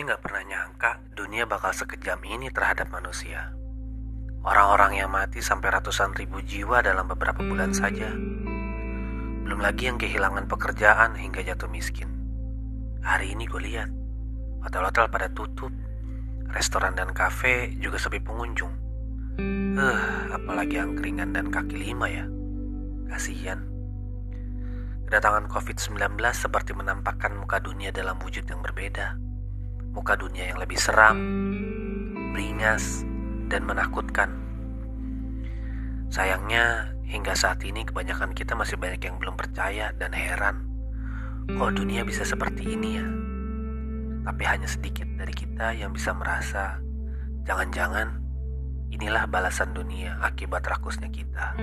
pernah nyangka dunia bakal sekejam ini terhadap manusia. Orang-orang yang mati sampai ratusan ribu jiwa dalam beberapa bulan saja. Belum lagi yang kehilangan pekerjaan hingga jatuh miskin. Hari ini gue lihat, hotel-hotel pada tutup, restoran dan kafe juga sepi pengunjung. Eh, uh, apalagi angkringan dan kaki lima ya. Kasihan. Kedatangan COVID-19 seperti menampakkan muka dunia dalam wujud yang berbeda muka dunia yang lebih seram, beringas, dan menakutkan. Sayangnya, hingga saat ini kebanyakan kita masih banyak yang belum percaya dan heran kok dunia bisa seperti ini ya. Tapi hanya sedikit dari kita yang bisa merasa jangan-jangan inilah balasan dunia akibat rakusnya kita.